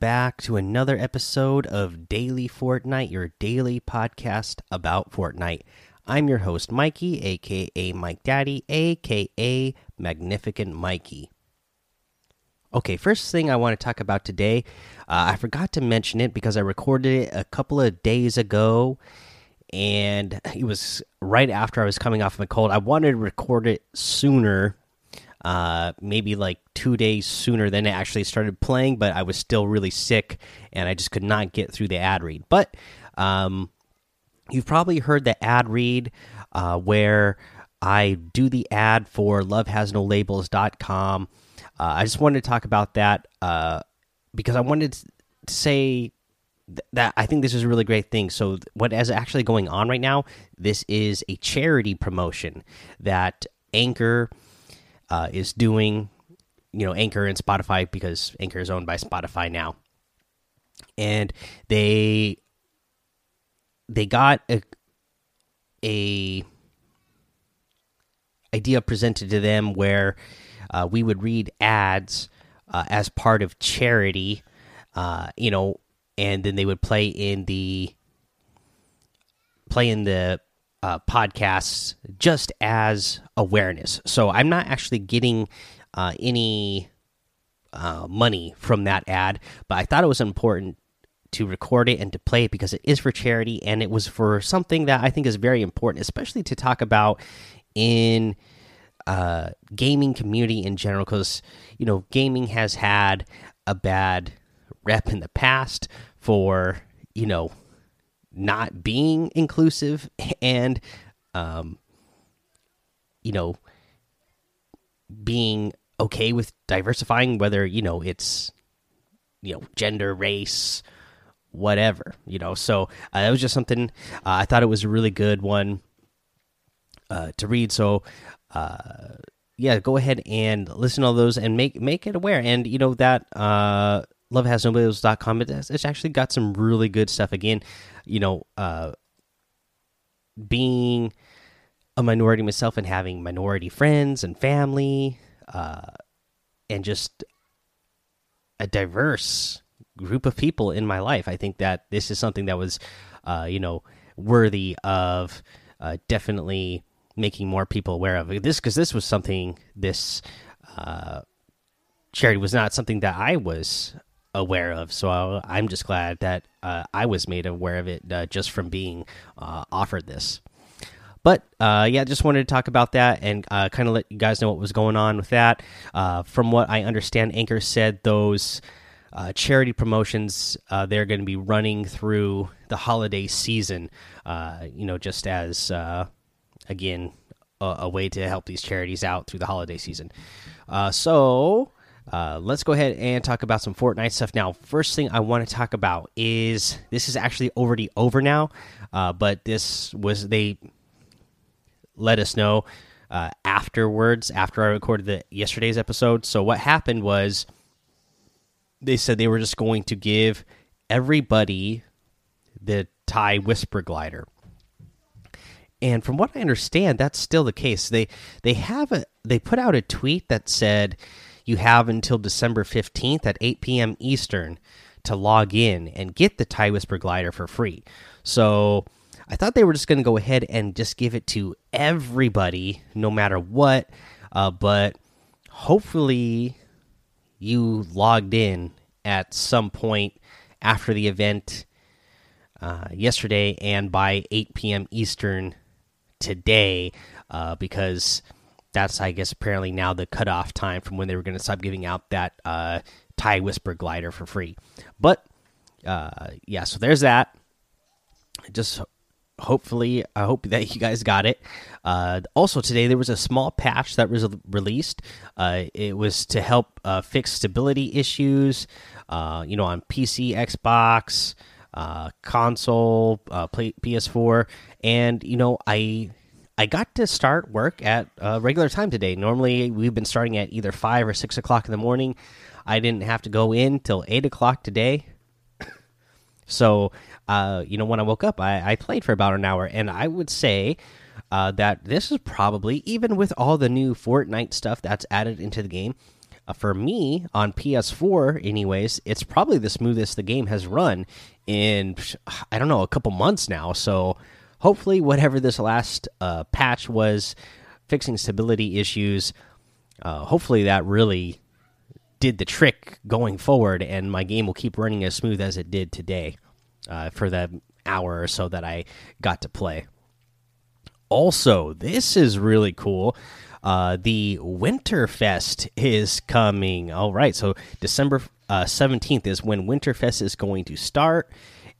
Back to another episode of Daily Fortnite, your daily podcast about Fortnite. I'm your host, Mikey, aka Mike Daddy, aka Magnificent Mikey. Okay, first thing I want to talk about today, uh, I forgot to mention it because I recorded it a couple of days ago, and it was right after I was coming off of a cold. I wanted to record it sooner uh, maybe like two days sooner than it actually started playing, but I was still really sick and I just could not get through the ad read. But um, you've probably heard the ad read uh, where I do the ad for lovehasnolabels.com. Uh, I just wanted to talk about that uh, because I wanted to say that I think this is a really great thing. So, what is actually going on right now? This is a charity promotion that Anchor uh, is doing, you know, Anchor and Spotify because Anchor is owned by Spotify now, and they they got a a idea presented to them where uh, we would read ads uh, as part of charity, uh, you know, and then they would play in the play in the uh, podcasts just as awareness. So I'm not actually getting uh, any uh, money from that ad, but I thought it was important to record it and to play it because it is for charity and it was for something that I think is very important, especially to talk about in uh, gaming community in general. Because you know, gaming has had a bad rep in the past for you know not being inclusive and um you know being okay with diversifying whether you know it's you know gender race whatever you know? So uh, that was just something uh, i thought it was a really good one uh, to read. So uh, yeah go ahead and listen to all those and make make it aware. And you know that uh lovehasnolabels.com it, it's actually got some really good stuff. Again you know uh being a minority myself and having minority friends and family uh and just a diverse group of people in my life i think that this is something that was uh you know worthy of uh definitely making more people aware of this because this was something this uh charity was not something that i was aware of. So I'm just glad that uh, I was made aware of it uh, just from being uh, offered this. But uh, yeah, just wanted to talk about that and uh, kind of let you guys know what was going on with that. Uh, from what I understand, Anchor said those charity promotions they're going to be running through the holiday season. you know, just as again a, a, way to help these charities out through the holiday season. so uh, let's go ahead and talk about some Fortnite stuff now. First thing I want to talk about is this is actually already over now, uh, but this was they let us know uh, afterwards after I recorded the yesterday's episode. So what happened was they said they were just going to give everybody the tie whisper glider. And from what I understand, that's still the case. They they have a they put out a tweet that said you have until December 15th at 8 p.m. Eastern to log in and get the Tie Whisper glider for free. So I thought they were just going to go ahead and just give it to everybody, no matter what. Uh, but hopefully, you logged in at some point after the event uh, yesterday and by 8 p.m. Eastern today, uh, because that's I guess apparently now the cutoff time from when they were going to stop giving out that uh, Tie Whisper glider for free. But uh, yeah, so there's that. Just hopefully, I hope that you guys got it. Uh, also today there was a small patch that was released. Uh, it was to help uh, fix stability issues. Uh, you know, on PC, Xbox, uh, console, uh, PS4, and you know I I got to start work at a regular time today. Normally, we've been starting at either five or six o'clock in the morning. I didn't have to go in till eight o'clock today. so, uh, you know, when I woke up, I, I, played for about an hour, and I would say uh, that this is probably, even with all the new Fortnite stuff that's added into the game, uh, for me on PS4, anyways, it's probably the smoothest the game has run in I don't know a couple months now. So hopefully, whatever this last uh, patch was, fixing stability issues, uh, hopefully that really did the trick going forward, and my game will keep running as smooth as it did today uh, for the hour or so that I got to play. Also, this is really cool. Uh, the Winterfest is coming. All right, so December uh, seventeenth is when Winterfest is going to start,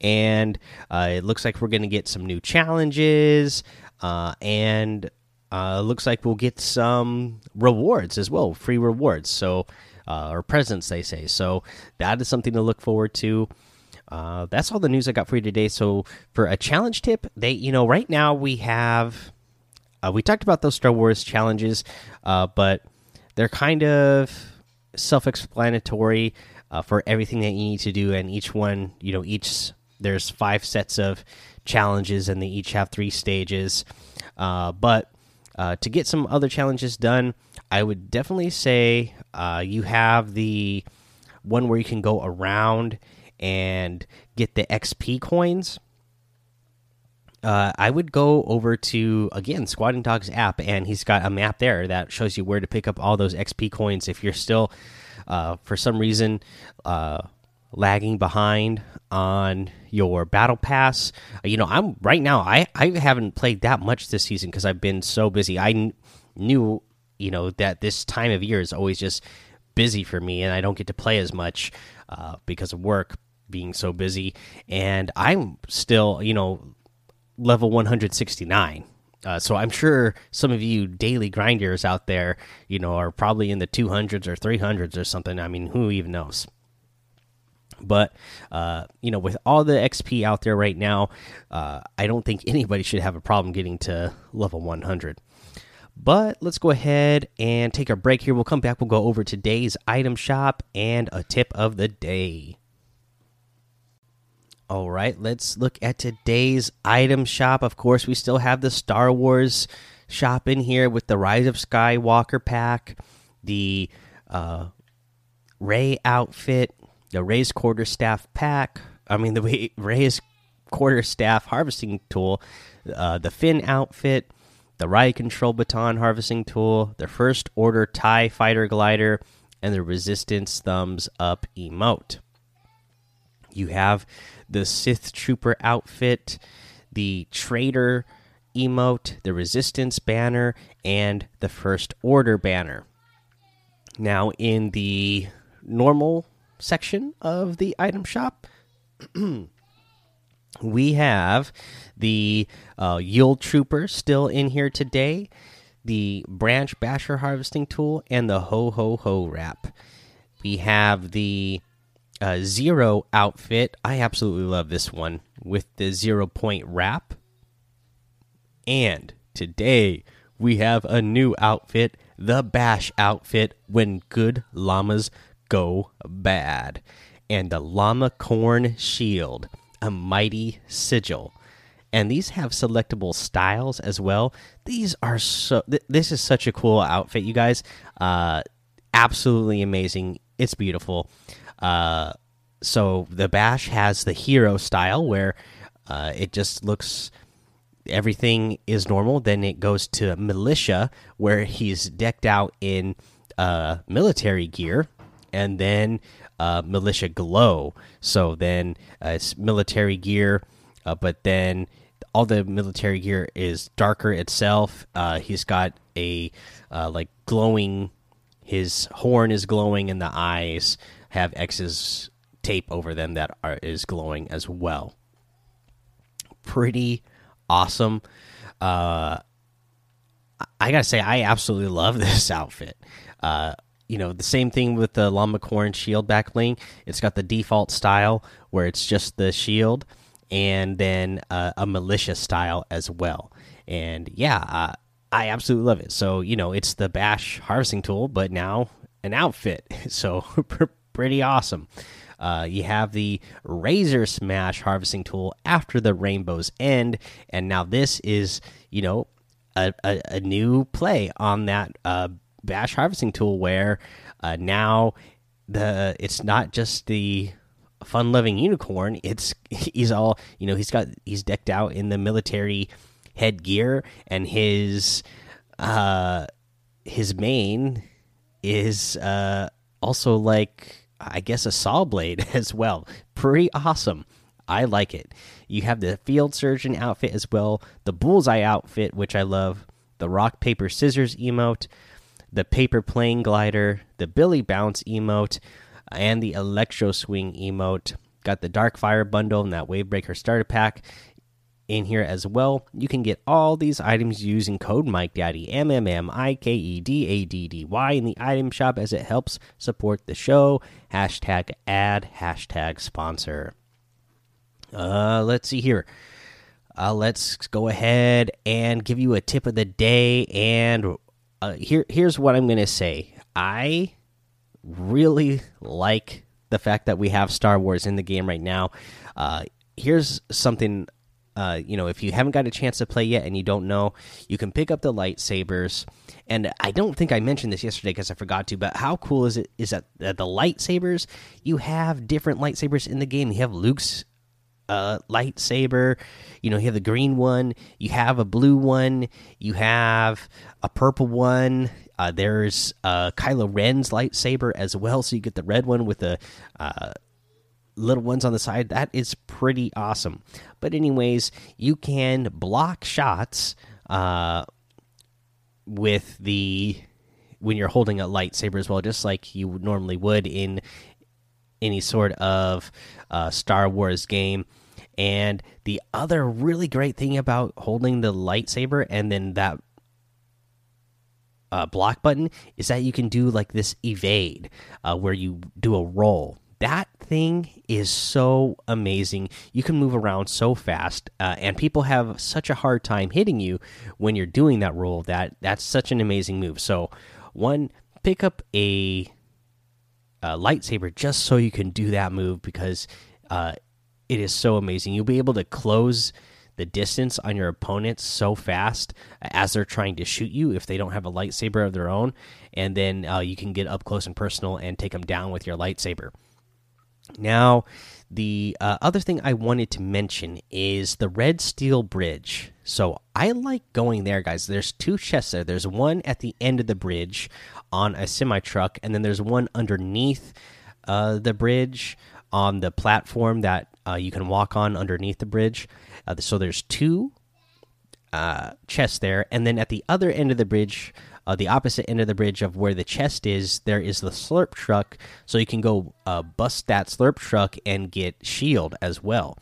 and uh, it looks like we're going to get some new challenges, uh, and uh, looks like we'll get some rewards as well, free rewards. So, uh, or presents, they say. So that is something to look forward to. Uh, that's all the news I got for you today. So for a challenge tip, they you know right now we have uh, we talked about those Star Wars challenges, but they're kind of self-explanatory for everything that you need to do, and each one you know each there's five sets of challenges, and they each have three stages. Uh, but uh, to get some other challenges done, I would definitely say you have the one where you can go around and get the XP coins, uh, I would go over to again Squatting Dog's app, and he's got a map there that shows you where to pick up all those XP coins. If you're still, uh, for some reason, uh, lagging behind on your battle pass, you know I'm right now. I I haven't played that much this season because I've been so busy. I knew you know that this time of year is always just busy for me, and I don't get to play as much uh, because of work being so busy, and I'm still, you know, level 169. Uh, so I'm sure some of you daily grinders out there, you know, are probably in the 200s or 300s or something. I mean, who even knows? But uh, you know, with all the XP out there right now, uh, I don't think anybody should have a problem getting to level 100. But let's go ahead and take a break here. We'll come back. We'll go over today's item shop and a tip of the day. All right, let's look at today's item shop. Of course, we still have the Star Wars shop in here with the Rise of Skywalker pack, the uh, Rey outfit, the Rey's quarterstaff pack. I mean, the Rey's quarterstaff harvesting tool, uh, the Finn outfit, the Riot Control Baton harvesting tool, the First Order Tie Fighter glider, and the Resistance Thumbs Up emote. You have the Sith Trooper outfit, the Traitor emote, the Resistance banner, and the First Order banner. Now, in the normal section of the item shop, we have the uh, Yule Trooper still in here today, the Branch Basher harvesting tool, and the Ho Ho Ho wrap. We have the uh, zero outfit. I absolutely love this one with the zero point wrap. And today we have a new outfit, the Bash outfit when good llamas go bad. And the Llama Corn Shield, a mighty sigil. And these have selectable styles as well. These are so. Th this is such a cool outfit, you guys. Uh, absolutely amazing. It's beautiful. Uh, so the bash has the hero style where uh, it just looks everything is normal. Then it goes to militia where he's decked out in uh, military gear, and then uh, militia glow. So then uh, it's military gear, uh, but then all the military gear is darker itself. Uh, he's got a uh, like glowing. His horn is glowing, and the eyes have X's tape over them that are, is glowing as well. Pretty awesome. Uh, I gotta say, I absolutely love this outfit. You know, the same thing with the Llama Corn shield back bling. It's got the default style where it's just the shield, and then uh, a militia style as well. And yeah, uh, I absolutely love it. So you know, it's the Bash harvesting tool, but now an outfit. So pretty awesome. Uh, you have the Razor Smash harvesting tool after the rainbow's end, and now this is you know a, a, a new play on that uh, bash harvesting tool where uh, now the it's not just the fun loving unicorn it's he's all you know he's got he's decked out in the military headgear and his uh his mane is uh also like i guess a saw blade as well. Pretty awesome. I like it. You have the field surgeon outfit as well the bullseye outfit which i love the rock paper scissors emote the paper plane glider the billy bounce emote and the electro swing emote got the dark fire bundle and that wavebreaker starter pack in here as well. You can get all these items using code Mike Daddy M M M I K E D A D D Y in the item shop as it helps support the show. Hashtag ad hashtag sponsor. Uh, let's see here. Uh, let's go ahead and give you a tip of the day. And uh, here, here's what I'm gonna say. I really like the fact that we have Star Wars in the game right now. Uh, here's something uh, you know, if you haven't got a chance to play yet and you don't know, you can pick up the lightsabers. And I don't think I mentioned this yesterday because I forgot to. But how cool is it? Is that the lightsabers? You have different lightsabers in the game. You have Luke's uh, lightsaber. You know, you have the green one. You have a blue one. You have a purple one. Uh, there's uh, Kylo Ren's lightsaber as well. So you get the red one with the uh, little ones on the side. That is pretty awesome. But anyways, you can block shots uh, with the when you're holding a lightsaber as well, just like you normally would in any sort of uh, Star Wars game. And the other really great thing about holding the lightsaber and then that uh, block button is that you can do like this evade, uh, where you do a roll that thing is so amazing. You can move around so fast, uh, and people have such a hard time hitting you when you're doing that roll. That that's such an amazing move. So, one, pick up a, a lightsaber just so you can do that move because uh, it is so amazing. You'll be able to close the distance on your opponents so fast as they're trying to shoot you if they don't have a lightsaber of their own, and then uh, you can get up close and personal and take them down with your lightsaber. Now, the uh, other thing I wanted to mention is the Red Steel Bridge. So I like going there, guys. There's two chests there. There's one at the end of the bridge on a semi truck, and then there's one underneath uh, the bridge on the platform that you can walk on underneath the bridge. Uh, so there's two uh, chests there, and then at the other end of the bridge uh, the opposite end of the bridge of where the chest is, there is the slurp truck, so you can go uh, bust that slurp truck and get shield as well.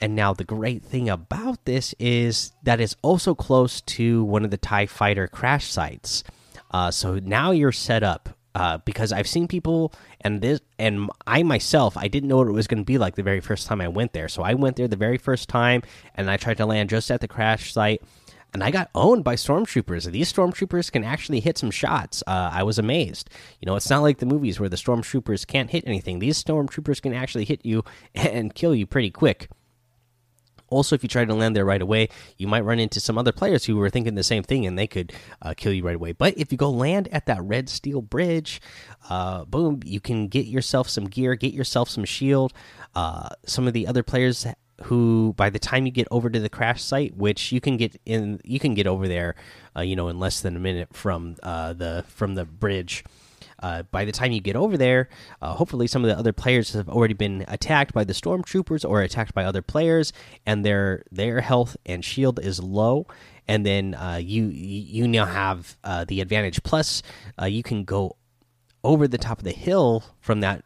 And now the great thing about this is that it's also close to one of the Tie Fighter crash sites. Uh, so now you're set up uh, because I've seen people and this and I myself I didn't know what it was going to be like the very first time I went there. So I went there the very first time and I tried to land just at the crash site and I got owned by stormtroopers. These stormtroopers can actually hit some shots. Uh, I was amazed. You know, it's not like the movies where the stormtroopers can't hit anything. These stormtroopers can actually hit you and kill you pretty quick. Also, if you try to land there right away, you might run into some other players who were thinking the same thing and they could uh, kill you right away. But if you go land at that red steel bridge, uh, boom, you can get yourself some gear, get yourself some shield. Uh, some of the other players who by the time you get over to the crash site which you can get in you can get over there uh, you know in less than a minute from uh, the from the bridge uh, by the time you get over there uh, hopefully some of the other players have already been attacked by the stormtroopers or attacked by other players and their their health and shield is low. And then uh, you you now have uh, the advantage. Plus you can go over the top of the hill from that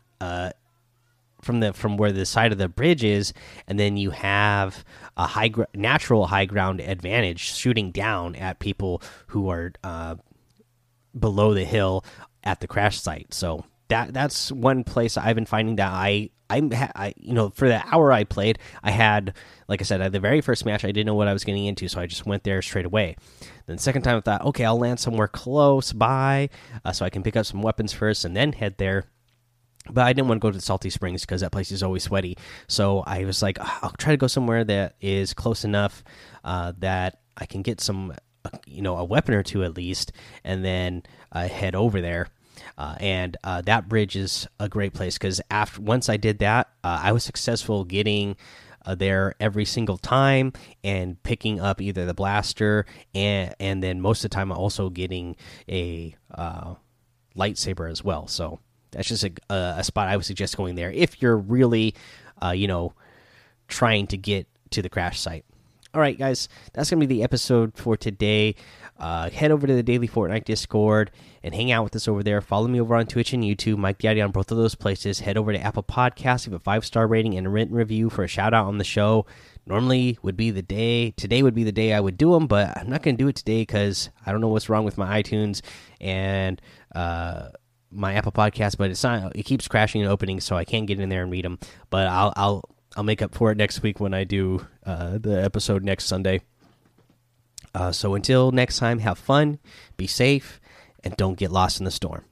from the from where the side of the bridge is, and then you have a high natural high ground advantage shooting down at people who are uh, below the hill at the crash site. So that that's one place I've been finding that I I'm I, you know for the hour I played I had like I said at the very first match I didn't know what I was getting into so I just went there straight away. Then the second time I thought okay I'll land somewhere close by uh, so I can pick up some weapons first and then head there but I didn't want to go to the Salty Springs because that place is always sweaty. So I was like, I'll try to go somewhere that is close enough uh, that I can get some you know a weapon or two at least, and then uh, head over there. Uh, and uh, that bridge is a great place because after once I did that, uh, I was successful getting uh, there every single time and picking up either the blaster and and then most of the time also getting a uh, lightsaber as well. So that's just a, a, spot I would suggest going there if you're really, you know, trying to get to the crash site. All right, guys, that's gonna be the episode for today. Uh, head over to the Daily Fortnite Discord and hang out with us over there. Follow me over on Twitch and YouTube, Mike Daddy on both of those places. Head over to Apple Podcasts, give a five star rating and a written review for a shout out on the show. Normally would be the day. Today would be the day I would do them, but I'm not going to do it today because I don't know what's wrong with my iTunes and uh, my Apple Podcast. But it's not. It keeps crashing and opening, so I can't get in there and read them. But I'll I'll I'll make up for it next week when I do uh, the episode next Sunday. Uh, so until next time, have fun, be safe, and don't get lost in the storm.